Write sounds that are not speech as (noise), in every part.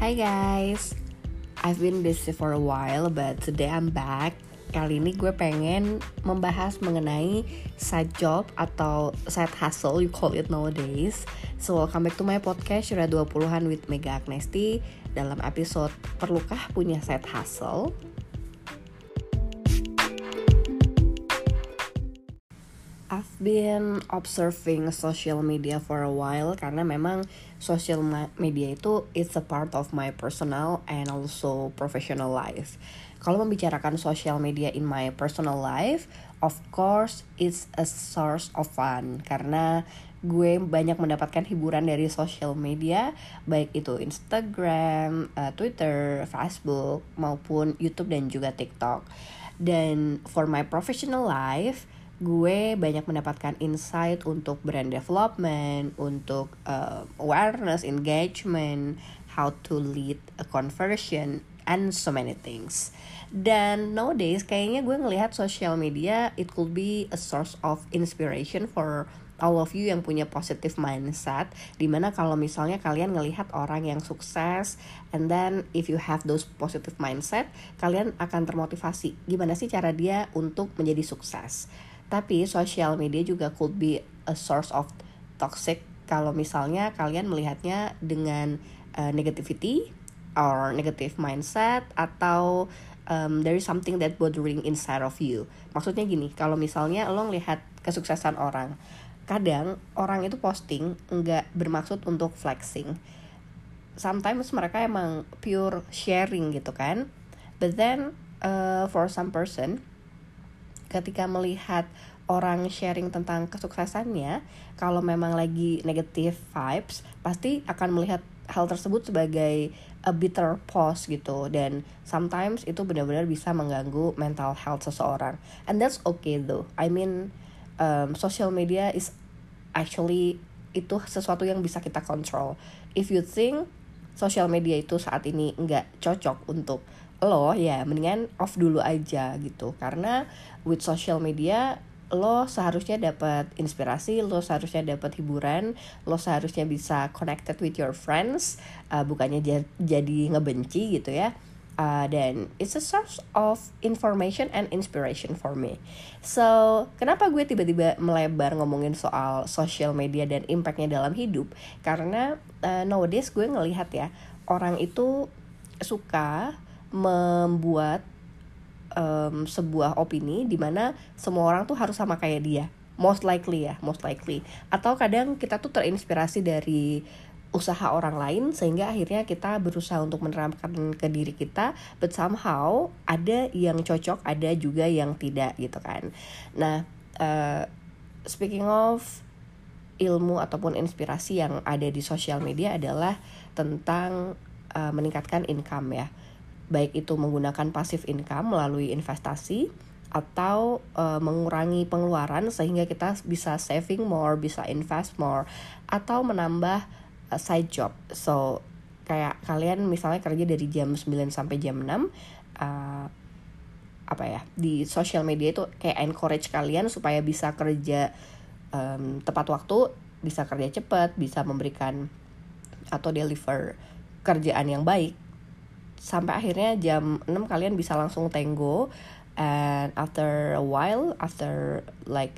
Hi guys, I've been busy for a while but today I'm back. Kali ini gue pengen membahas mengenai side job atau side hustle, you call it nowadays. So welcome back to my podcast Syura 20-an with Mega Agnesti dalam episode Perlukah punya side hustle? Been observing social media for a while karena memang social media itu it's a part of my personal and also professional life. Kalau membicarakan social media in my personal life, of course it's a source of fun karena gue banyak mendapatkan hiburan dari social media baik itu Instagram, uh, Twitter, Facebook maupun YouTube dan juga TikTok. Dan for my professional life, gue banyak mendapatkan insight untuk brand development, untuk uh, awareness, engagement, how to lead a conversion, and so many things. Dan nowadays kayaknya gue ngelihat social media it could be a source of inspiration for all of you yang punya positive mindset di mana kalau misalnya kalian ngelihat orang yang sukses and then if you have those positive mindset kalian akan termotivasi gimana sih cara dia untuk menjadi sukses tapi social media juga could be a source of toxic kalau misalnya kalian melihatnya dengan uh, negativity or negative mindset atau um, there is something that bothering inside of you. Maksudnya gini, kalau misalnya lo ngelihat kesuksesan orang, kadang orang itu posting nggak bermaksud untuk flexing. Sometimes mereka emang pure sharing gitu kan. But then uh, for some person ketika melihat orang sharing tentang kesuksesannya, kalau memang lagi negative vibes, pasti akan melihat hal tersebut sebagai a bitter pause gitu. Dan sometimes itu benar-benar bisa mengganggu mental health seseorang. And that's okay though. I mean um, social media is actually itu sesuatu yang bisa kita control. If you think social media itu saat ini nggak cocok untuk lo ya mendingan off dulu aja gitu karena with social media lo seharusnya dapat inspirasi lo seharusnya dapat hiburan lo seharusnya bisa connected with your friends uh, bukannya jadi ngebenci gitu ya uh, dan it's a source of information and inspiration for me. So kenapa gue tiba-tiba melebar ngomongin soal social media dan impactnya dalam hidup? Karena uh, nowadays gue ngelihat ya orang itu suka membuat um, sebuah opini di mana semua orang tuh harus sama kayak dia. Most likely ya most likely. Atau kadang kita tuh terinspirasi dari usaha orang lain sehingga akhirnya kita berusaha untuk menerapkan ke diri kita but somehow ada yang cocok ada juga yang tidak gitu kan. Nah uh, speaking of ilmu ataupun inspirasi yang ada di sosial media adalah tentang uh, meningkatkan income ya baik itu menggunakan passive income melalui investasi atau uh, mengurangi pengeluaran sehingga kita bisa saving more, bisa invest more atau menambah uh, side job. So kayak kalian misalnya kerja dari jam 9 sampai jam 6 uh, apa ya di social media itu kayak encourage kalian supaya bisa kerja um, tepat waktu, bisa kerja cepat, bisa memberikan atau deliver kerjaan yang baik sampai akhirnya jam 6 kalian bisa langsung tenggo and after a while after like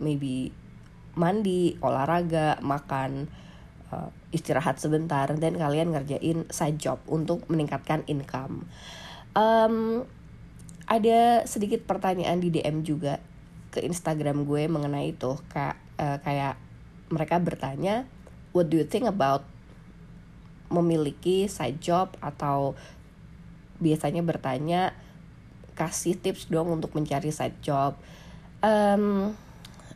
maybe mandi olahraga makan uh, istirahat sebentar dan kalian ngerjain side job untuk meningkatkan income. Um, ada sedikit pertanyaan di DM juga ke Instagram gue mengenai itu kayak uh, kayak mereka bertanya what do you think about memiliki side job atau biasanya bertanya kasih tips dong untuk mencari side job. Um,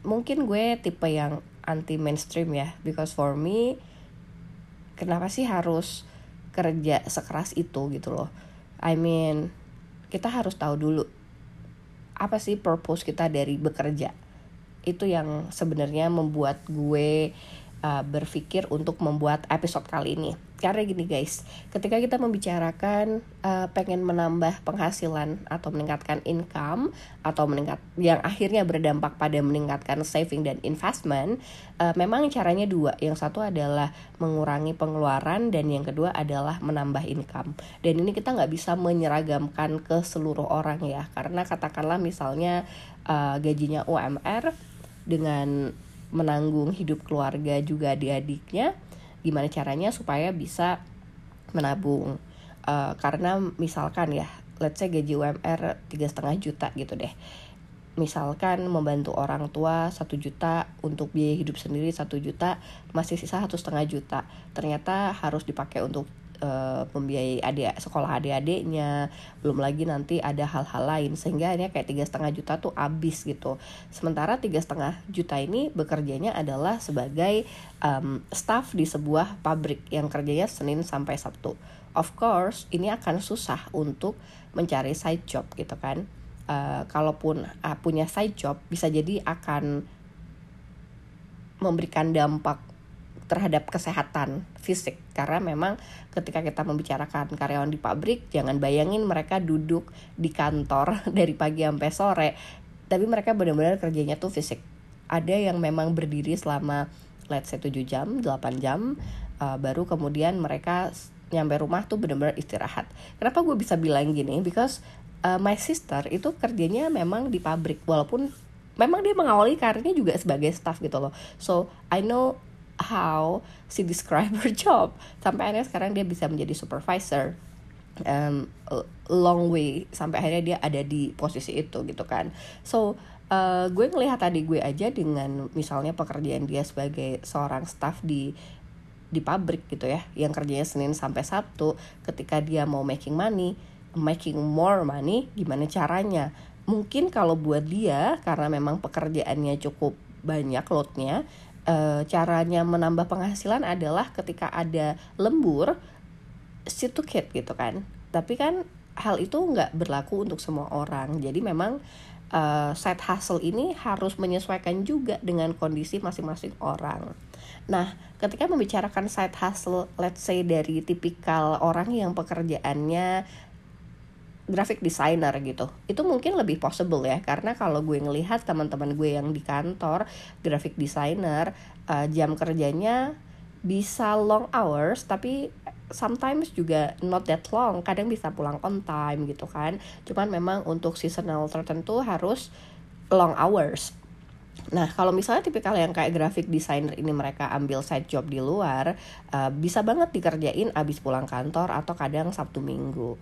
mungkin gue tipe yang anti mainstream ya because for me kenapa sih harus kerja sekeras itu gitu loh? I mean kita harus tahu dulu apa sih purpose kita dari bekerja? Itu yang sebenarnya membuat gue uh, berpikir untuk membuat episode kali ini. Karena gini guys, ketika kita membicarakan uh, pengen menambah penghasilan atau meningkatkan income atau meningkat yang akhirnya berdampak pada meningkatkan saving dan investment, uh, memang caranya dua. Yang satu adalah mengurangi pengeluaran dan yang kedua adalah menambah income. Dan ini kita nggak bisa menyeragamkan ke seluruh orang ya, karena katakanlah misalnya uh, gajinya UMR dengan menanggung hidup keluarga juga adik-adiknya gimana caranya supaya bisa menabung. Uh, karena misalkan ya let's say gaji UMR tiga setengah juta gitu deh. Misalkan membantu orang tua satu juta untuk biaya hidup sendiri satu juta masih sisa satu setengah juta. Ternyata harus dipakai untuk uh, membiayai adik sekolah adik-adiknya belum lagi nanti ada hal-hal lain. Sehingga ini kayak tiga setengah juta tuh habis gitu. Sementara tiga setengah juta ini bekerjanya adalah sebagai um, staff di sebuah pabrik yang kerjanya Senin sampai Sabtu. Of course ini akan susah untuk mencari side job gitu kan. Uh, kalaupun uh, punya side job bisa jadi akan memberikan dampak terhadap kesehatan fisik. Karena memang ketika kita membicarakan karyawan di pabrik jangan bayangin mereka duduk di kantor (laughs) dari pagi sampai sore tapi mereka benar-benar kerjanya tuh fisik. Ada yang memang berdiri selama let's say 7 jam 8 jam uh, baru kemudian mereka nyampe rumah tuh benar-benar istirahat. Kenapa gue bisa bilang gini? Because uh, my sister itu kerjanya memang di pabrik walaupun memang dia mengawali karirnya juga sebagai staff gitu loh. So I know how she describe her (laughs) job. Sampai akhirnya sekarang dia bisa menjadi supervisor. Um, long way sampai akhirnya dia ada di posisi itu gitu kan. So uh, gue ngelihat tadi gue aja dengan misalnya pekerjaan dia sebagai seorang staff di di pabrik gitu ya yang kerjanya Senin sampai Sabtu ketika dia mau making money making more money gimana caranya? Mungkin kalau buat dia karena memang pekerjaannya cukup banyak loadnya e, caranya menambah penghasilan adalah ketika ada lembur sit to gitu kan tapi kan hal itu nggak berlaku untuk semua orang jadi memang uh, side hustle ini harus menyesuaikan juga dengan kondisi masing-masing orang. Nah, ketika membicarakan side hustle, let's say dari tipikal orang yang pekerjaannya graphic designer gitu. Itu mungkin lebih possible ya karena kalau gue ngelihat teman-teman gue yang di kantor graphic designer uh, jam kerjanya bisa long hours tapi sometimes juga not that long. Kadang bisa pulang on time gitu kan. Cuman memang untuk seasonal tertentu harus long hours. Nah, kalau misalnya tipikal yang kayak graphic designer ini mereka ambil side job di luar, uh, bisa banget dikerjain abis pulang kantor atau kadang Sabtu Minggu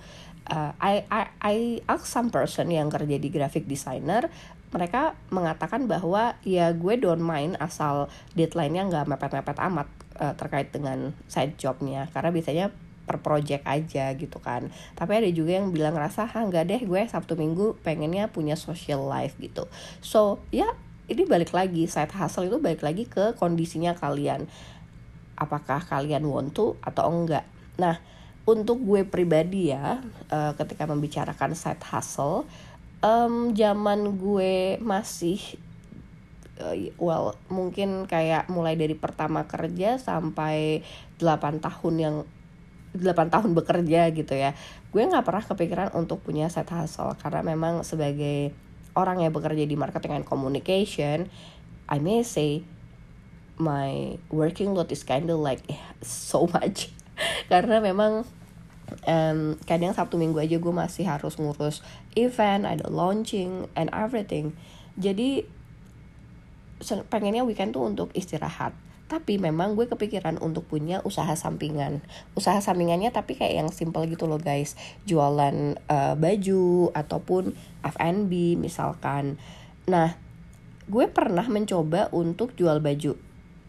uh, I, I I ask some person yang kerja di graphic designer mereka mengatakan bahwa ya gue don't mind asal deadline-nya nggak mepet-mepet amat uh, terkait dengan side jobnya. Karena biasanya per project aja gitu kan. Tapi ada juga yang bilang rasa ah nggak deh gue sabtu minggu pengennya punya social life gitu. So ya ini balik lagi side hustle itu balik lagi ke kondisinya kalian. Apakah kalian want to atau enggak? Nah untuk gue pribadi ya uh, ketika membicarakan side hustle um, zaman gue masih uh, well mungkin kayak mulai dari pertama kerja sampai 8 tahun yang 8 tahun bekerja gitu ya. Gue nggak pernah kepikiran untuk punya side hustle karena memang sebagai orang yang bekerja di marketing and communication I may say my working load is kind of like (laughs) so much karena memang um, kadang Sabtu Minggu aja gue masih harus ngurus event, ada launching and everything. Jadi pengennya weekend tuh untuk istirahat. Tapi memang gue kepikiran untuk punya usaha sampingan. Usaha sampingannya tapi kayak yang simple gitu loh guys. Jualan uh, baju ataupun F&B misalkan. Nah, gue pernah mencoba untuk jual baju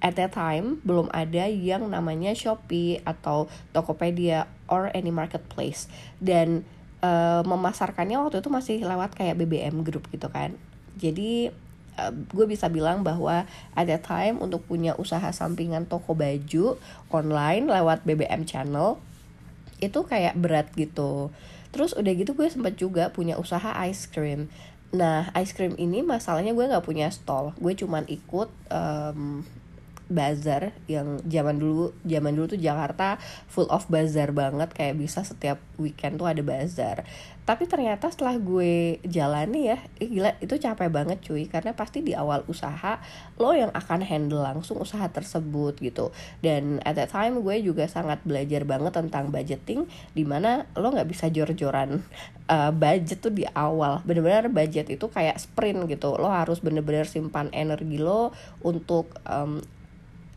at that time belum ada yang namanya Shopee atau Tokopedia or any marketplace. Dan uh, memasarkannya waktu itu masih lewat kayak BBM group gitu kan. Jadi uh, gue bisa bilang bahwa at that time untuk punya usaha sampingan toko baju online lewat BBM channel itu kayak berat gitu. Terus udah gitu gue sempat juga punya usaha ice cream. Nah, ice cream ini masalahnya gue nggak punya stall. Gue cuman ikut um, bazar yang zaman dulu zaman dulu tuh Jakarta full of bazar banget kayak bisa setiap weekend tuh ada bazar. Tapi ternyata setelah gue jalani ya eh, gila itu capek banget cuy karena pasti di awal usaha lo yang akan handle langsung usaha tersebut gitu. Dan at that time gue juga sangat belajar banget tentang budgeting di mana lo nggak bisa jor-joran uh, budget tuh di awal. Bener-bener budget itu kayak sprint gitu. Lo harus bener-bener simpan energi lo untuk um,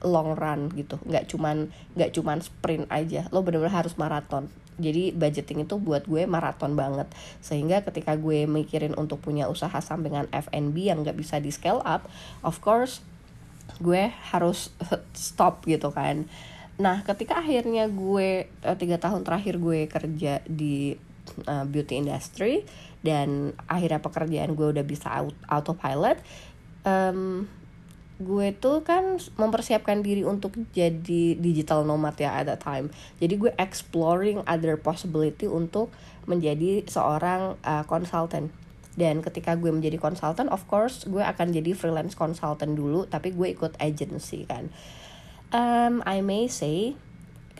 long run gitu. Nggak cuman nggak cuman sprint aja. Lo bener-bener harus maraton. Jadi budgeting itu buat gue maraton banget. Sehingga ketika gue mikirin untuk punya usaha sampingan F&B yang gak bisa di scale up of course gue harus (laughs) stop gitu kan. Nah ketika akhirnya gue eh, tiga tahun terakhir gue kerja di uh, beauty industry dan akhirnya pekerjaan gue udah bisa autopilot um, gue tuh kan mempersiapkan diri untuk jadi digital nomad ya at that time. Jadi gue exploring other possibility untuk menjadi seorang uh, consultant. Dan ketika gue menjadi consultant, of course gue akan jadi freelance consultant dulu, tapi gue ikut agency kan. Um, I may say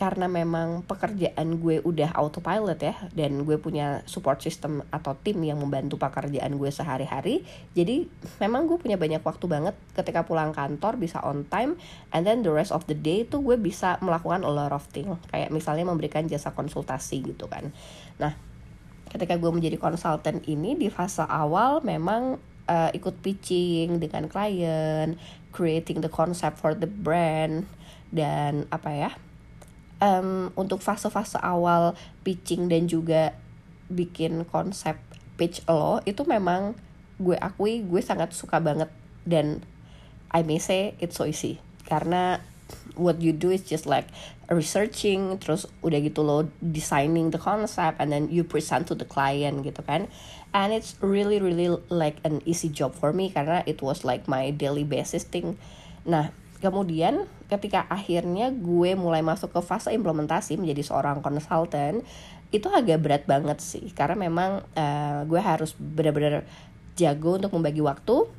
karena memang pekerjaan gue udah autopilot ya dan gue punya support system atau tim yang membantu pekerjaan gue sehari-hari jadi memang gue punya banyak waktu banget ketika pulang kantor bisa on time and then the rest of the day tuh gue bisa melakukan a lot of thing kayak misalnya memberikan jasa konsultasi gitu kan. Nah ketika gue menjadi konsultan ini di fase awal memang uh, ikut pitching dengan klien creating the concept for the brand dan apa ya um, untuk fase-fase awal pitching dan juga bikin konsep pitch lo itu memang gue akui gue sangat suka banget. Dan I may say it's so easy. Karena what you do is just like researching terus udah gitu lo designing the concept and then you present to the client gitu kan. And it's really really like an easy job for me karena it was like my daily basis thing. Nah kemudian ketika akhirnya gue mulai masuk ke fase implementasi menjadi seorang konsultan itu agak berat banget sih. Karena memang uh, gue harus benar-benar jago untuk membagi waktu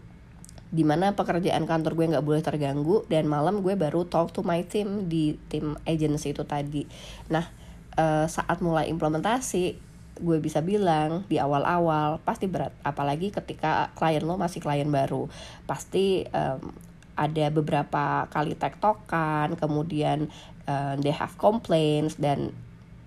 di mana pekerjaan kantor gue nggak boleh terganggu dan malam gue baru talk to my team di tim agency itu tadi. Nah uh, saat mulai implementasi gue bisa bilang di awal-awal pasti berat. Apalagi ketika klien lo masih klien baru. Pasti um, ada beberapa kali tektokan kemudian uh, they have complaints dan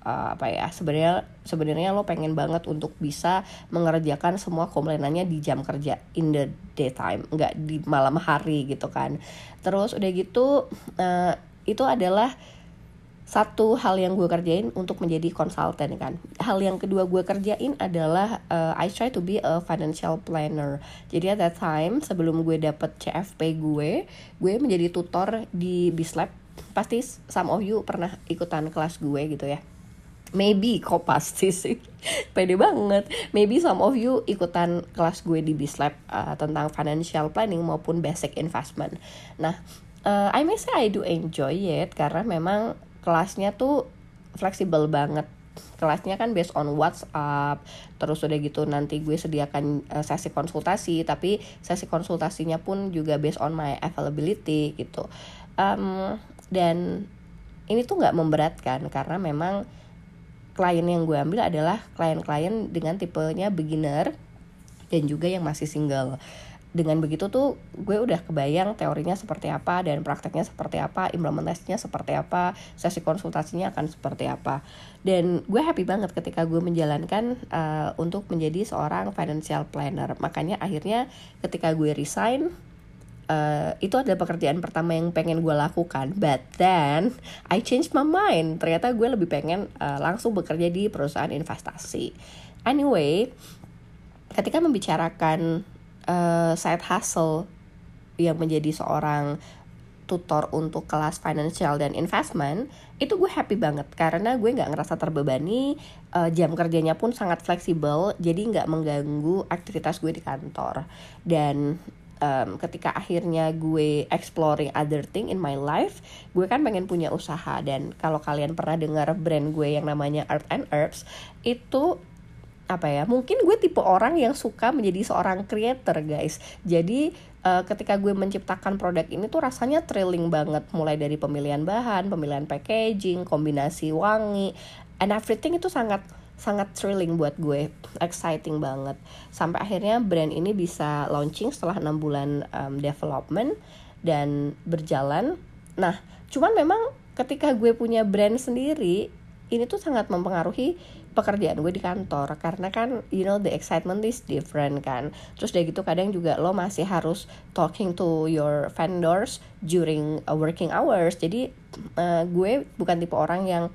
uh, apa ya sebenarnya sebenarnya lo pengen banget untuk bisa mengerjakan semua komplainannya di jam kerja in the daytime nggak di malam hari gitu kan. Terus udah gitu uh, itu adalah satu hal yang gue kerjain untuk menjadi konsultan kan. Hal yang kedua gue kerjain adalah uh, I try to be a financial planner. Jadi at that time sebelum gue dapet CFP gue gue menjadi tutor di Bislab pasti some of you pernah ikutan kelas gue gitu ya. Maybe kok pasti sih? (laughs) Pede banget. Maybe some of you ikutan kelas gue di Bislab uh, tentang financial planning maupun basic investment. Nah uh, I may say I do enjoy it karena memang kelasnya tuh fleksibel banget. Kelasnya kan based on WhatsApp. Terus udah gitu nanti gue sediakan uh, sesi konsultasi tapi sesi konsultasinya pun juga based on my availability gitu. Um, dan ini tuh nggak memberatkan karena memang klien yang gue ambil adalah klien-klien dengan tipenya beginner dan juga yang masih single dengan begitu tuh gue udah kebayang teorinya seperti apa dan prakteknya seperti apa, implementasinya seperti apa, sesi konsultasinya akan seperti apa. Dan gue happy banget ketika gue menjalankan uh, untuk menjadi seorang financial planner. Makanya akhirnya ketika gue resign Uh, itu adalah pekerjaan pertama yang pengen gue lakukan but then I changed my mind ternyata gue lebih pengen uh, langsung bekerja di perusahaan investasi anyway ketika membicarakan uh, side hustle yang menjadi seorang tutor untuk kelas financial dan investment itu gue happy banget. Karena gue nggak ngerasa terbebani uh, jam kerjanya pun sangat fleksibel jadi nggak mengganggu aktivitas gue di kantor. Dan um, ketika akhirnya gue exploring other thing in my life gue kan pengen punya usaha. Dan kalau kalian pernah dengar brand gue yang namanya Art and Herbs itu apa ya mungkin gue tipe orang yang suka menjadi seorang creator guys. Jadi uh, ketika gue menciptakan produk ini tuh rasanya thrilling banget. Mulai dari pemilihan bahan pemilihan packaging kombinasi wangi and everything itu sangat sangat thrilling buat gue. Exciting banget. Sampai akhirnya brand ini bisa launching setelah enam bulan um, development dan berjalan. Nah cuman memang ketika gue punya brand sendiri ini tuh sangat mempengaruhi pekerjaan gue di kantor. Karena kan you know the excitement is different kan. Terus dari gitu kadang juga lo masih harus talking to your vendors during uh, working hours. Jadi uh, gue bukan tipe orang yang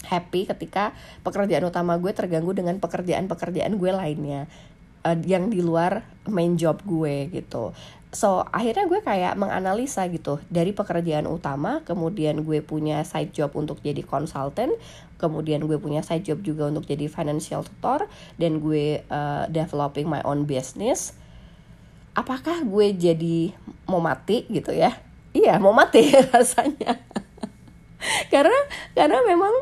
happy ketika pekerjaan utama gue terganggu dengan pekerjaan-pekerjaan gue lainnya uh, yang di luar main job gue gitu so akhirnya gue kayak menganalisa gitu dari pekerjaan utama kemudian gue punya side job untuk jadi konsultan kemudian gue punya side job juga untuk jadi financial tutor dan gue uh, developing my own business. Apakah gue jadi mau mati gitu ya? Iya mau mati (laughs) rasanya. Karena karena memang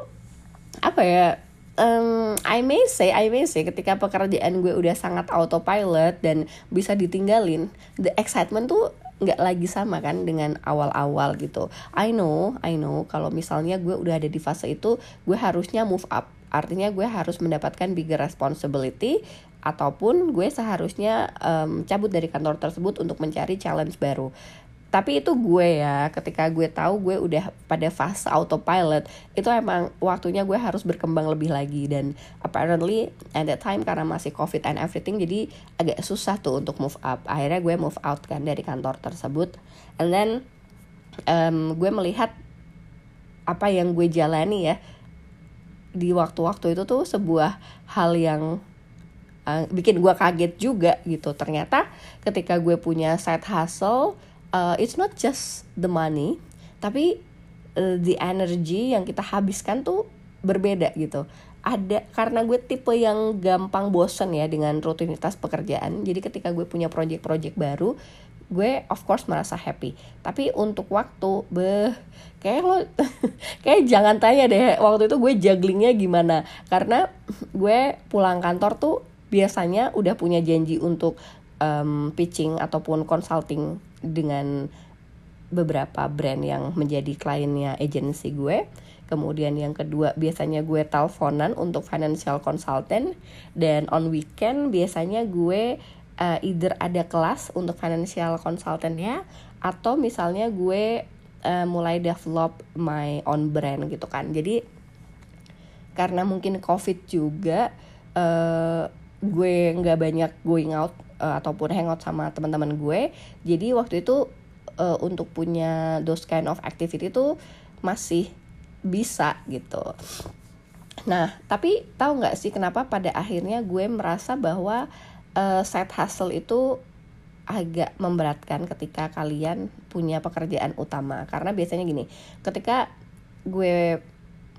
apa ya um, I may say, I may say ketika pekerjaan gue udah sangat autopilot dan bisa ditinggalin, the excitement tuh nggak lagi sama kan dengan awal-awal gitu. I know, I know kalau misalnya gue udah ada di fase itu, gue harusnya move up. Artinya gue harus mendapatkan bigger responsibility ataupun gue seharusnya um, cabut dari kantor tersebut untuk mencari challenge baru tapi itu gue ya ketika gue tahu gue udah pada fase autopilot itu emang waktunya gue harus berkembang lebih lagi. Dan apparently at that time karena masih covid and everything jadi agak susah tuh untuk move up. Akhirnya gue move out kan dari kantor tersebut. And then um, gue melihat apa yang gue jalani ya di waktu-waktu itu tuh sebuah hal yang uh, bikin gue kaget juga gitu. Ternyata ketika gue punya side hustle uh, it's not just the money tapi uh, the energy yang kita habiskan tuh berbeda gitu. Ada karena gue tipe yang gampang bosen ya dengan rutinitas pekerjaan jadi ketika gue punya project-project baru gue of course merasa happy. Tapi untuk waktu be kayak lo (laughs) kayak jangan tanya deh waktu itu gue jugglingnya gimana? Karena gue pulang kantor tuh biasanya udah punya janji untuk um, pitching ataupun consulting dengan beberapa brand yang menjadi kliennya agensi gue. Kemudian yang kedua biasanya gue teleponan untuk financial consultant dan on weekend biasanya gue uh, either ada kelas untuk financial consultant ya atau misalnya gue uh, mulai develop my own brand gitu kan. Jadi karena mungkin covid juga uh, gue nggak banyak going out uh, ataupun hangout sama teman-teman gue. Jadi waktu itu uh, untuk punya those kind of activity itu masih bisa gitu. Nah tapi tahu nggak sih kenapa pada akhirnya gue merasa bahwa uh, side hustle itu agak memberatkan ketika kalian punya pekerjaan utama? Karena biasanya gini ketika gue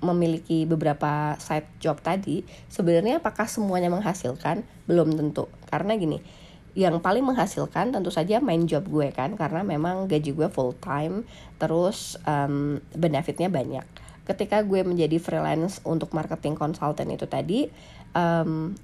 memiliki beberapa side job tadi sebenarnya apakah semuanya menghasilkan? Belum tentu. Karena gini yang paling menghasilkan tentu saja main job gue kan karena memang gaji gue full time terus um, benefitnya banyak. Ketika gue menjadi freelance untuk marketing consultant itu tadi um,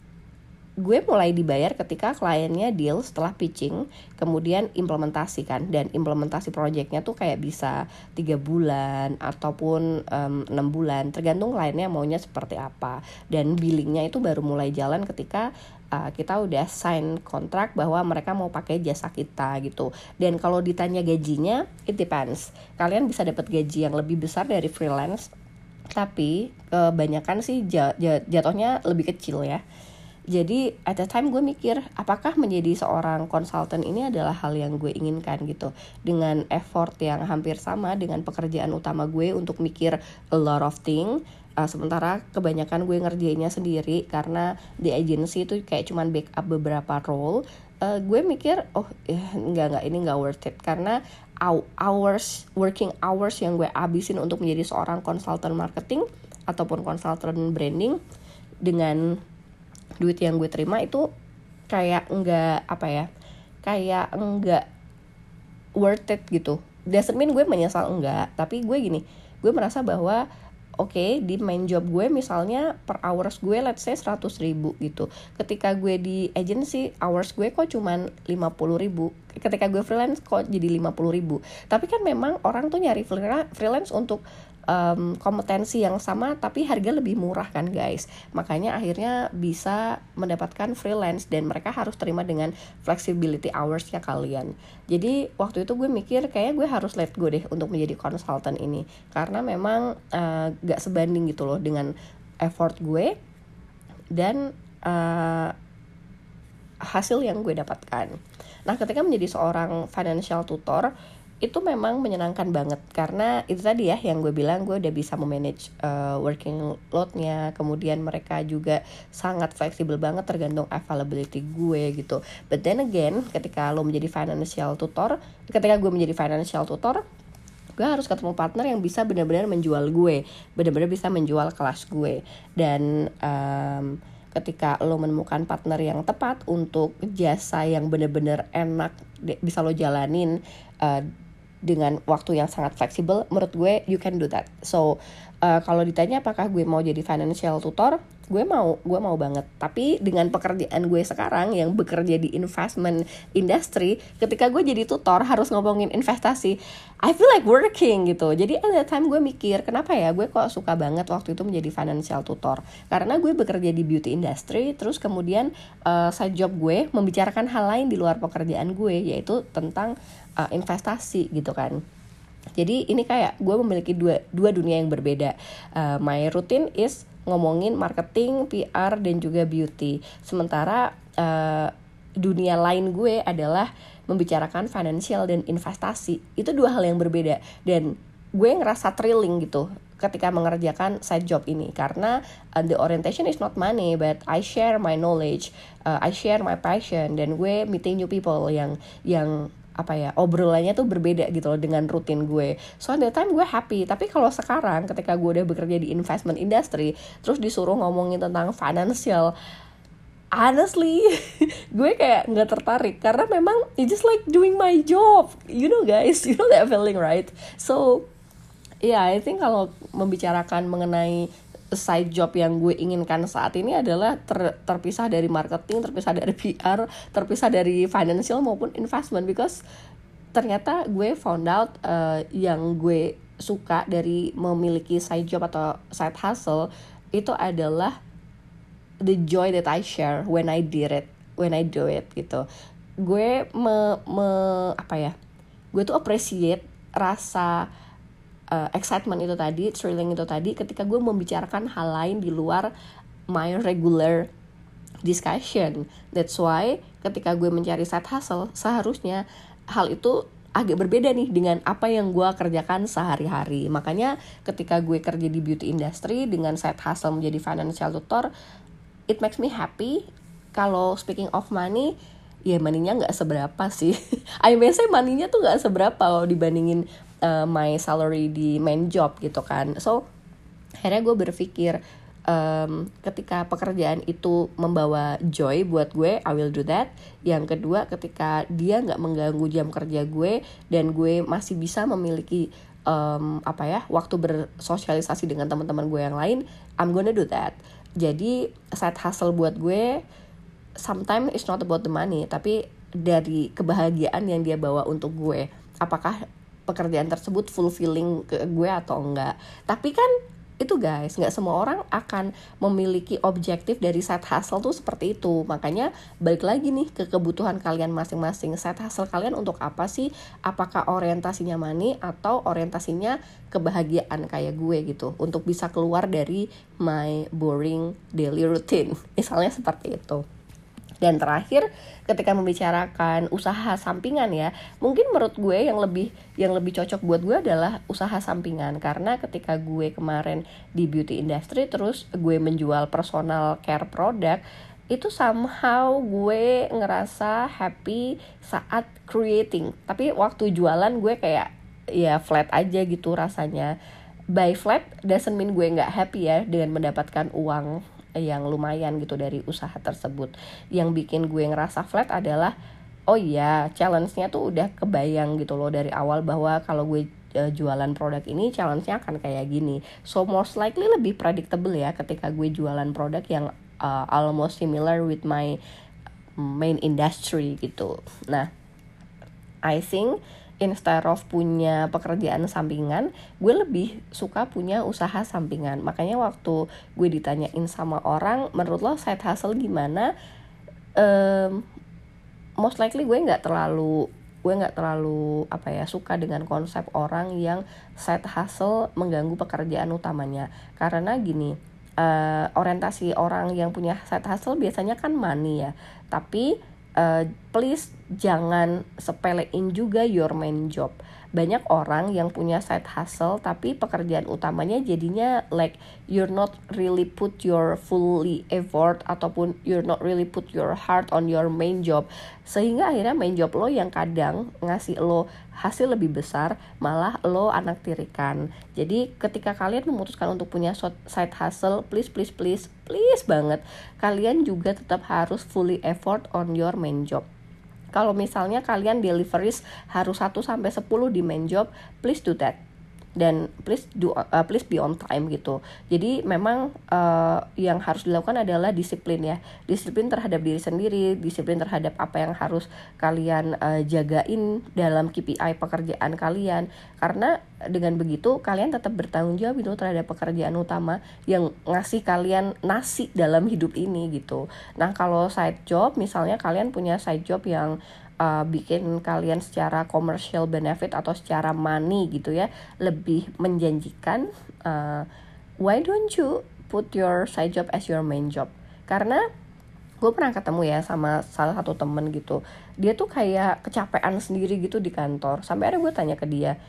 gue mulai dibayar ketika kliennya deal setelah pitching kemudian implementasi kan dan implementasi projectnya tuh kayak bisa tiga bulan ataupun enam um, bulan tergantung kliennya maunya seperti apa. Dan billingnya itu baru mulai jalan ketika uh, kita udah sign kontrak bahwa mereka mau pakai jasa kita gitu. Dan kalau ditanya gajinya it depends. Kalian bisa dapat gaji yang lebih besar dari freelance tapi kebanyakan sih jatuhnya lebih kecil ya. Jadi at the time gue mikir apakah menjadi seorang konsultan ini adalah hal yang gue inginkan gitu. Dengan effort yang hampir sama dengan pekerjaan utama gue untuk mikir a lot of thing uh, sementara kebanyakan gue ngerjainnya sendiri karena di agency itu kayak cuman backup beberapa role. Uh, gue mikir oh ya, nggak nggak ini nggak worth it. Karena hours working hours yang gue abisin untuk menjadi seorang konsultan marketing ataupun konsultan branding dengan duit yang gue terima itu kayak enggak apa ya kayak enggak worth it gitu. Doesn't gue menyesal enggak tapi gue gini gue merasa bahwa oke okay, di main job gue misalnya per hours gue let's say 100 ribu gitu. Ketika gue di agency hours gue kok cuman 50 ribu. Ketika gue freelance kok jadi 50 ribu. Tapi kan memang orang tuh nyari freelance untuk um, kompetensi yang sama tapi harga lebih murah kan guys. Makanya akhirnya bisa mendapatkan freelance dan mereka harus terima dengan flexibility hoursnya kalian. Jadi waktu itu gue mikir kayaknya gue harus let go deh untuk menjadi konsultan ini. Karena memang uh, gak sebanding gitu loh dengan effort gue dan uh, hasil yang gue dapatkan. Nah, ketika menjadi seorang financial tutor, itu memang menyenangkan banget. Karena itu tadi ya yang gue bilang gue udah bisa memanage uh, working loadnya. Kemudian mereka juga sangat fleksibel banget tergantung availability gue gitu. But then again ketika lo menjadi financial tutor ketika gue menjadi financial tutor gue harus ketemu partner yang bisa benar-benar menjual gue benar-benar bisa menjual kelas gue. Dan um, ketika lo menemukan partner yang tepat untuk jasa yang benar-benar enak bisa lo jalanin uh, dengan waktu yang sangat fleksibel menurut gue you can do that. So uh, kalau ditanya apakah gue mau jadi financial tutor gue mau gue mau banget. Tapi dengan pekerjaan gue sekarang yang bekerja di investment industry ketika gue jadi tutor harus ngomongin investasi I feel like working gitu. Jadi at that time gue mikir kenapa ya gue kok suka banget waktu itu menjadi financial tutor? Karena gue bekerja di beauty industry terus kemudian uh, side job gue membicarakan hal lain di luar pekerjaan gue yaitu tentang uh, investasi gitu kan. Jadi ini kayak gue memiliki dua dua dunia yang berbeda. Uh, my routine is ngomongin marketing PR dan juga beauty. Sementara uh, dunia lain gue adalah membicarakan financial dan investasi. Itu dua hal yang berbeda. Dan gue ngerasa thrilling gitu ketika mengerjakan side job ini. Karena uh, the orientation is not money but I share my knowledge uh, I share my passion. Dan gue meeting new people yang yang apa ya obrolannya tuh berbeda gitu loh dengan rutin gue. So at that time gue happy. Tapi kalau sekarang ketika gue udah bekerja di investment industry terus disuruh ngomongin tentang financial honestly (laughs) gue kayak nggak tertarik. Karena memang it just like doing my job. You know guys you know that feeling right? So yeah I think kalau membicarakan mengenai side job yang gue inginkan saat ini adalah ter, terpisah dari marketing, terpisah dari PR, terpisah dari financial maupun investment because ternyata gue found out uh, yang gue suka dari memiliki side job atau side hustle itu adalah the joy that I share when I did it, when I do it gitu. Gue me, me apa ya? Gue tuh appreciate rasa uh, excitement itu tadi, thrilling itu tadi ketika gue membicarakan hal lain di luar my regular discussion. That's why ketika gue mencari side hustle, seharusnya hal itu agak berbeda nih dengan apa yang gue kerjakan sehari-hari. Makanya ketika gue kerja di beauty industry dengan side hustle menjadi financial tutor, it makes me happy. Kalau speaking of money, ya maninya nggak seberapa sih. (laughs) I may say maninya tuh nggak seberapa kalau dibandingin uh, my salary di main job gitu kan. So akhirnya gue berpikir um, ketika pekerjaan itu membawa joy buat gue I will do that. Yang kedua ketika dia nggak mengganggu jam kerja gue dan gue masih bisa memiliki um, apa ya waktu bersosialisasi dengan teman-teman gue yang lain I'm gonna do that. Jadi side hustle buat gue sometimes it's not about the money tapi dari kebahagiaan yang dia bawa untuk gue. Apakah pekerjaan tersebut fulfilling ke gue atau enggak. Tapi kan itu guys nggak semua orang akan memiliki objektif dari side hustle tuh seperti itu. Makanya balik lagi nih ke kebutuhan kalian masing-masing. Side hustle kalian untuk apa sih? Apakah orientasinya money atau orientasinya kebahagiaan kayak gue gitu? Untuk bisa keluar dari my boring daily routine. (laughs) Misalnya seperti itu dan terakhir ketika membicarakan usaha sampingan ya, mungkin menurut gue yang lebih yang lebih cocok buat gue adalah usaha sampingan. Karena ketika gue kemarin di beauty industry terus gue menjual personal care product itu somehow gue ngerasa happy saat creating. Tapi waktu jualan gue kayak ya flat aja gitu rasanya. By flat doesn't mean gue nggak happy ya dengan mendapatkan uang yang lumayan gitu dari usaha tersebut. Yang bikin gue ngerasa flat adalah oh iya challenge-nya tuh udah kebayang gitu loh dari awal bahwa kalau gue uh, jualan produk ini challenge-nya akan kayak gini. So most likely lebih predictable ya ketika gue jualan produk yang uh, almost similar with my main industry gitu. Nah I think instead of punya pekerjaan sampingan gue lebih suka punya usaha sampingan. Makanya waktu gue ditanyain sama orang menurut lo side hustle gimana? Um, most likely gue nggak terlalu gue nggak terlalu apa ya suka dengan konsep orang yang side hustle mengganggu pekerjaan utamanya. Karena gini uh, orientasi orang yang punya side hustle biasanya kan money ya. Tapi uh, please jangan sepelein juga your main job banyak orang yang punya side hustle tapi pekerjaan utamanya jadinya like you're not really put your fully effort ataupun you're not really put your heart on your main job. Sehingga akhirnya main job lo yang kadang ngasih lo hasil lebih besar malah lo anak tirikan. Jadi ketika kalian memutuskan untuk punya side hustle please please please please banget kalian juga tetap harus fully effort on your main job kalau misalnya kalian deliveries harus 1 sampai 10 di main job, please do that dan please do uh, please be on time gitu. Jadi memang uh, yang harus dilakukan adalah disiplin ya. Disiplin terhadap diri sendiri, disiplin terhadap apa yang harus kalian uh, jagain dalam KPI pekerjaan kalian. Karena dengan begitu kalian tetap bertanggung jawab itu terhadap pekerjaan utama yang ngasih kalian nasi dalam hidup ini gitu. Nah, kalau side job misalnya kalian punya side job yang bikin kalian secara commercial benefit atau secara money gitu ya lebih menjanjikan uh, why don't you put your side job as your main job? Karena gue pernah ketemu ya sama salah satu temen gitu dia tuh kayak kecapean sendiri gitu di kantor. Sampai ada gue tanya ke dia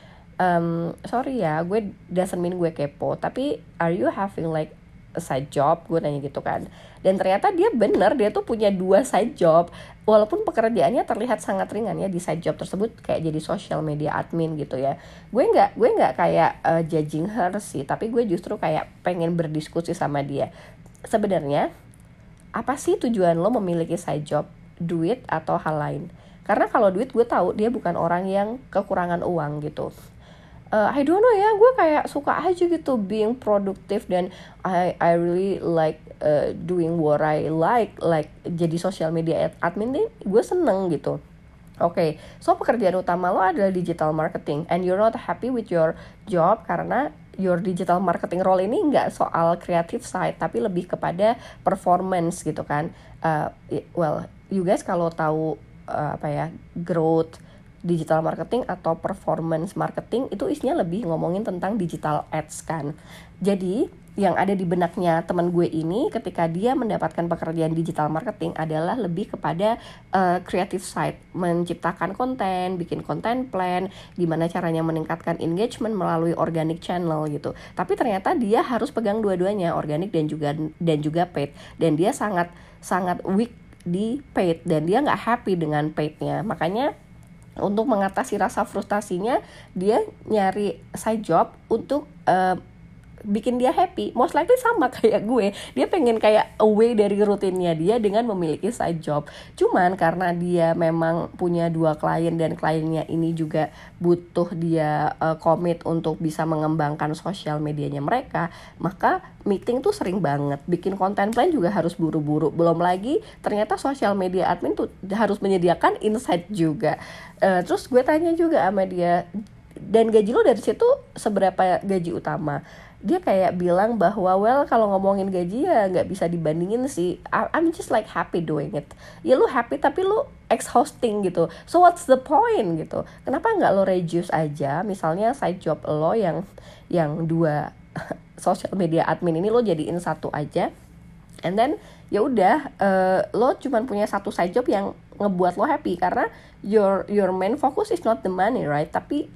um, sorry ya gue doesn't mean gue kepo tapi are you having like side job gue nanya gitu kan. Dan ternyata dia bener dia tuh punya dua side job. Walaupun pekerjaannya terlihat sangat ringan ya di side job tersebut kayak jadi social media admin gitu ya. Gue nggak gue nggak kayak uh, judging her sih tapi gue justru kayak pengen berdiskusi sama dia. Sebenarnya apa sih tujuan lo memiliki side job? Duit atau hal lain? Karena kalau duit gue tahu dia bukan orang yang kekurangan uang gitu uh, I don't know ya gue kayak suka aja gitu being produktif dan I I really like uh, doing what I like like jadi social media admin nih gue seneng gitu Oke, okay, so pekerjaan utama lo adalah digital marketing and you're not happy with your job karena your digital marketing role ini nggak soal creative side tapi lebih kepada performance gitu kan. Uh, well, you guys kalau tahu uh, apa ya growth digital marketing atau performance marketing itu isinya lebih ngomongin tentang digital ads kan. Jadi yang ada di benaknya teman gue ini ketika dia mendapatkan pekerjaan digital marketing adalah lebih kepada uh, creative side, menciptakan konten, bikin konten plan, gimana caranya meningkatkan engagement melalui organic channel gitu. Tapi ternyata dia harus pegang dua-duanya, organic dan juga dan juga paid. Dan dia sangat sangat weak di paid dan dia nggak happy dengan paidnya. Makanya untuk mengatasi rasa frustasinya dia nyari side job untuk uh, bikin dia happy most likely sama (laughs) kayak gue. Dia pengen kayak away dari rutinnya dia dengan memiliki side job. Cuman karena dia memang punya dua klien dan kliennya ini juga butuh dia uh, komit untuk bisa mengembangkan sosial medianya mereka maka meeting tuh sering banget. Bikin konten plan juga harus buru-buru. Belum lagi ternyata sosial media admin tuh harus menyediakan insight juga. Uh, terus gue tanya juga sama dia dan gaji lo dari situ seberapa gaji utama dia kayak bilang bahwa well kalau ngomongin gaji ya nggak bisa dibandingin sih. I'm just like happy doing it. Ya lu happy tapi lu exhausting gitu. So what's the point gitu? Kenapa nggak lo reduce aja? Misalnya side job lo yang yang dua (laughs) social media admin ini lo jadiin satu aja and then ya udah uh, lo cuman punya satu side job yang ngebuat lo happy. Karena your your main focus is not the money right? Tapi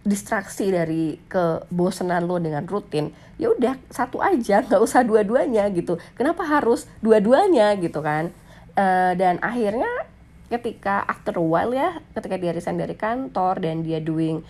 distraksi dari kebosanan lo dengan rutin ya udah satu aja (laughs) nggak usah dua-duanya gitu. Kenapa harus dua-duanya gitu kan? Uh, dan akhirnya ketika after a while ya ketika dia resign dari kantor dan dia doing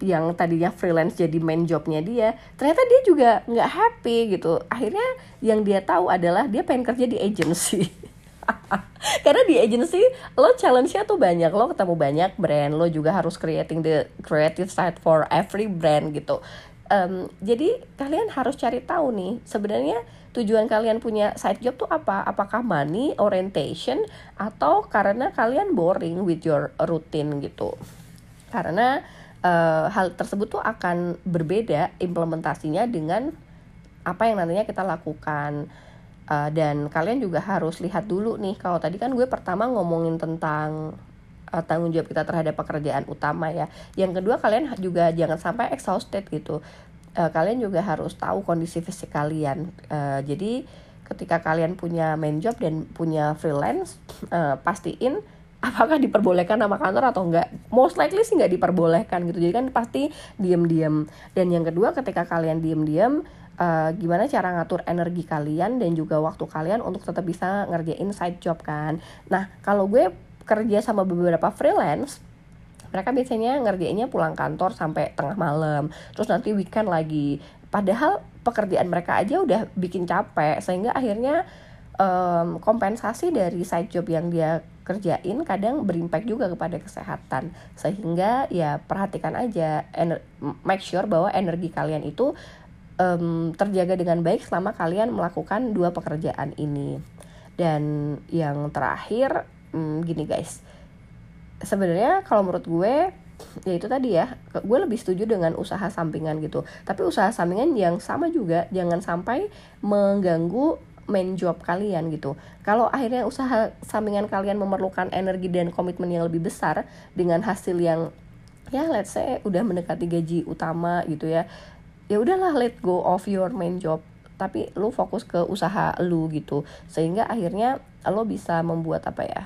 yang tadinya freelance jadi main jobnya dia ternyata dia juga nggak happy gitu. Akhirnya yang dia tahu adalah dia pengen kerja di agency (laughs) (laughs) karena di agency lo challenge-nya tuh banyak lo ketemu banyak brand lo juga harus creating the creative side for every brand gitu. Um, jadi kalian harus cari tahu nih sebenarnya tujuan kalian punya side job tuh apa? Apakah money orientation atau karena kalian boring with your routine gitu? Karena uh, hal tersebut tuh akan berbeda implementasinya dengan apa yang nantinya kita lakukan uh, dan kalian juga harus lihat dulu nih kalau tadi kan gue pertama ngomongin tentang uh, tanggung jawab kita terhadap pekerjaan utama ya. Yang kedua kalian juga jangan sampai exhausted gitu. Uh, kalian juga harus tahu kondisi fisik kalian. Uh, jadi ketika kalian punya main job dan punya freelance uh, pastiin apakah diperbolehkan nama kantor atau enggak. Most likely sih nggak diperbolehkan gitu. Jadi kan pasti diem-diem. Dan yang kedua ketika kalian diem-diem uh, gimana cara ngatur energi kalian dan juga waktu kalian untuk tetap bisa ngerjain side job kan? Nah kalau gue kerja sama beberapa freelance mereka biasanya ngerjainnya pulang kantor sampai tengah malam. Terus nanti weekend lagi. Padahal pekerjaan mereka aja udah bikin capek sehingga akhirnya um, kompensasi dari side job yang dia kerjain kadang berimpact juga kepada kesehatan. Sehingga ya perhatikan aja make sure bahwa energi kalian itu um, terjaga dengan baik selama kalian melakukan dua pekerjaan ini. Dan yang terakhir um, gini guys. Sebenarnya kalau menurut gue ya itu tadi ya gue lebih setuju dengan usaha sampingan gitu. Tapi usaha sampingan yang sama juga jangan sampai mengganggu main job kalian gitu. Kalau akhirnya usaha sampingan kalian memerlukan energi dan komitmen yang lebih besar dengan hasil yang ya let's say udah mendekati gaji utama gitu ya ya udahlah let go of your main job. Tapi lu fokus ke usaha lu gitu. Sehingga akhirnya lo bisa membuat apa ya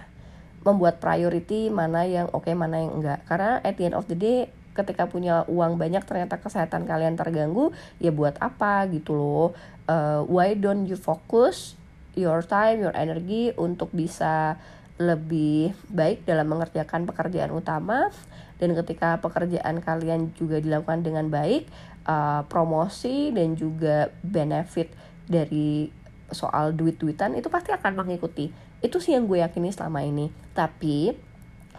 membuat priority mana yang oke okay, mana yang enggak. Karena at the end of the day ketika punya uang banyak ternyata kesehatan kalian terganggu ya buat apa gitu loh. Uh, why don't you focus your time your energy untuk bisa lebih baik dalam mengerjakan pekerjaan utama. Dan ketika pekerjaan kalian juga dilakukan dengan baik uh, promosi dan juga benefit dari soal duit-duitan itu pasti akan mengikuti. Itu sih yang gue yakini selama ini. Tapi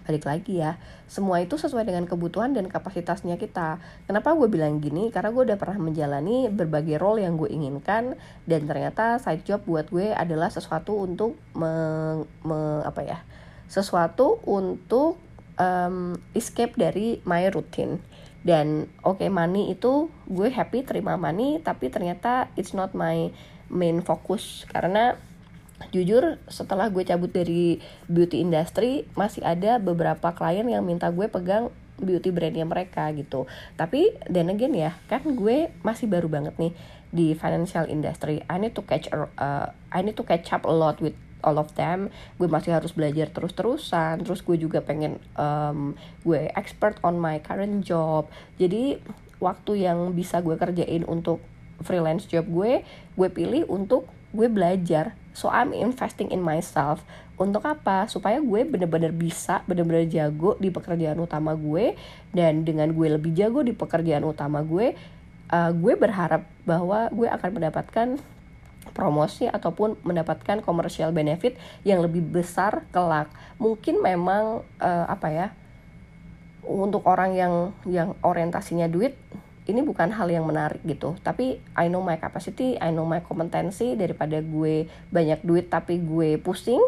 balik lagi ya semua itu sesuai dengan kebutuhan dan kapasitasnya kita. Kenapa gue bilang gini? Karena gue udah pernah menjalani berbagai role yang gue inginkan dan ternyata side job buat gue adalah sesuatu untuk me, me apa ya? Sesuatu untuk um, escape dari my routine. Dan oke okay, money itu gue happy terima money tapi ternyata it's not my main focus. Karena jujur setelah gue cabut dari beauty industry masih ada beberapa klien yang minta gue pegang beauty brandnya mereka gitu. Tapi dan again ya kan gue masih baru banget nih di financial industry. I need to catch uh, I need to catch up a lot with all of them. Gue masih harus belajar terus-terusan. Terus gue juga pengen um, gue expert on my current job. Jadi waktu yang bisa gue kerjain untuk freelance job gue gue pilih untuk gue belajar. So I'm investing in myself. Untuk apa? Supaya gue bener-bener bisa bener-bener jago di pekerjaan utama gue. Dan dengan gue lebih jago di pekerjaan utama gue uh, gue berharap bahwa gue akan mendapatkan promosi ataupun mendapatkan commercial benefit yang lebih besar kelak. Mungkin memang uh, apa ya untuk orang yang yang orientasinya duit ini bukan hal yang menarik gitu. Tapi I know my capacity I know my kompetensi daripada gue banyak duit tapi gue pusing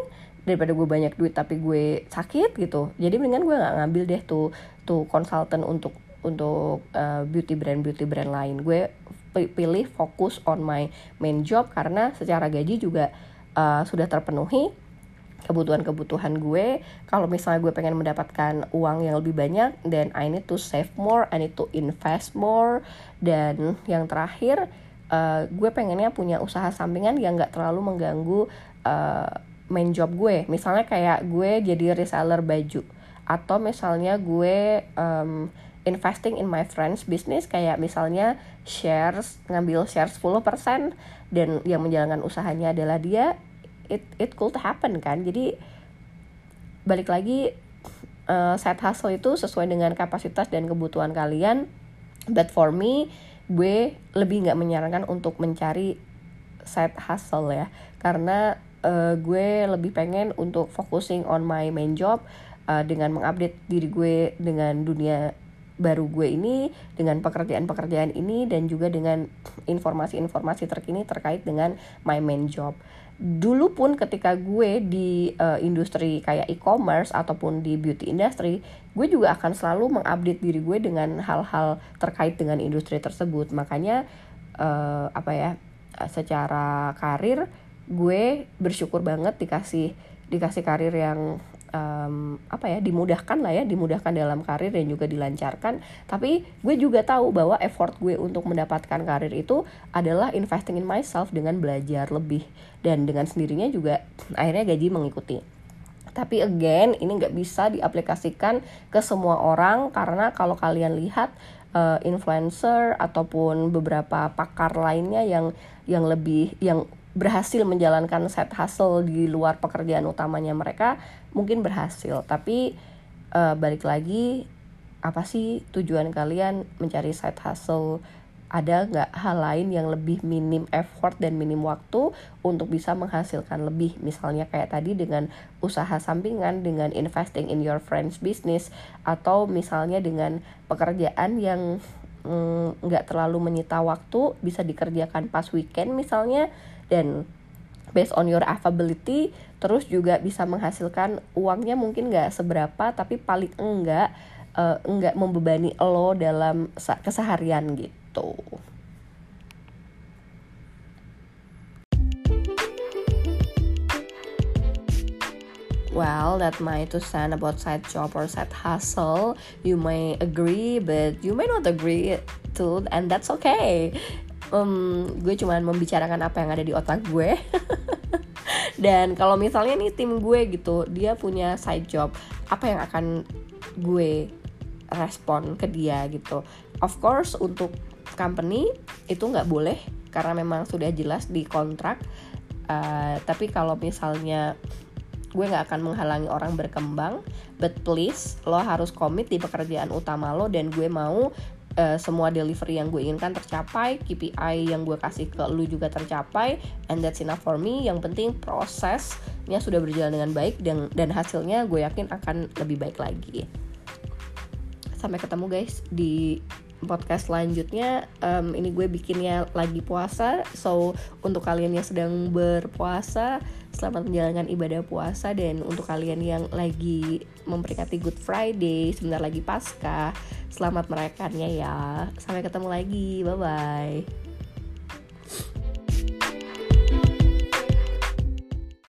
daripada gue banyak duit tapi gue sakit gitu. Jadi mendingan gue nggak ngambil deh tuh tuh konsultan untuk untuk uh, beauty brand beauty brand lain. Gue pilih fokus on my main job karena secara gaji juga uh, sudah terpenuhi kebutuhan-kebutuhan gue. Kalau misalnya gue pengen mendapatkan uang yang lebih banyak dan I need to save more I need to invest more. Dan yang terakhir uh, gue pengennya punya usaha sampingan yang gak terlalu mengganggu uh, main job gue. Misalnya kayak gue jadi reseller baju atau misalnya gue um, investing in my friends business kayak misalnya shares ngambil shares 10% dan yang menjalankan usahanya adalah dia it it could happen kan? Jadi balik lagi uh, side hustle itu sesuai dengan kapasitas dan kebutuhan kalian. But for me gue lebih nggak menyarankan untuk mencari side hustle ya. Karena uh, gue lebih pengen untuk focusing on my main job uh, dengan mengupdate diri gue dengan dunia baru gue ini dengan pekerjaan-pekerjaan ini dan juga dengan informasi-informasi terkini terkait dengan my main job. Dulu pun ketika gue di uh, industri kayak e-commerce ataupun di beauty industry, gue juga akan selalu mengupdate diri gue dengan hal-hal terkait dengan industri tersebut. Makanya uh, apa ya? secara karir gue bersyukur banget dikasih dikasih karir yang um, apa ya dimudahkan lah ya dimudahkan dalam karir dan juga dilancarkan. Tapi gue juga tahu bahwa effort gue untuk mendapatkan karir itu adalah investing in myself dengan belajar lebih. Dan dengan sendirinya juga akhirnya gaji mengikuti. Tapi again ini nggak bisa diaplikasikan ke semua orang karena kalau kalian lihat uh, influencer ataupun beberapa pakar lainnya yang yang lebih yang berhasil menjalankan side hustle di luar pekerjaan utamanya mereka mungkin berhasil tapi uh, balik lagi apa sih tujuan kalian mencari side hustle? Ada nggak hal lain yang lebih minim effort dan minim waktu untuk bisa menghasilkan lebih? Misalnya kayak tadi dengan usaha sampingan dengan investing in your friends business atau misalnya dengan pekerjaan yang mm, nggak mm, terlalu menyita waktu bisa dikerjakan pas weekend misalnya dan based on your affability terus juga bisa menghasilkan uangnya mungkin nggak seberapa tapi paling enggak uh, enggak membebani lo dalam keseharian gitu. Well, that my two cent about side job or side hustle. You may agree, but you may not agree too, and that's okay um, gue cuman membicarakan apa yang ada di otak gue. (laughs) Dan kalau misalnya nih tim gue gitu dia punya side job apa yang akan gue respon ke dia gitu? Of course untuk company itu nggak boleh karena memang sudah jelas di kontrak. Uh, tapi kalau misalnya gue nggak akan menghalangi orang berkembang but please lo harus komit di pekerjaan utama lo dan gue mau uh, semua delivery yang gue inginkan tercapai, KPI yang gue kasih ke lu juga tercapai, and that's enough for me. Yang penting prosesnya sudah berjalan dengan baik dan dan hasilnya gue yakin akan lebih baik lagi. Sampai ketemu guys di podcast selanjutnya um, ini gue bikinnya lagi puasa so untuk kalian yang sedang berpuasa Selamat menjalankan ibadah puasa dan untuk kalian yang lagi memperingati Good Friday, sebentar lagi pasca selamat merayakannya ya. Sampai ketemu lagi. Bye bye.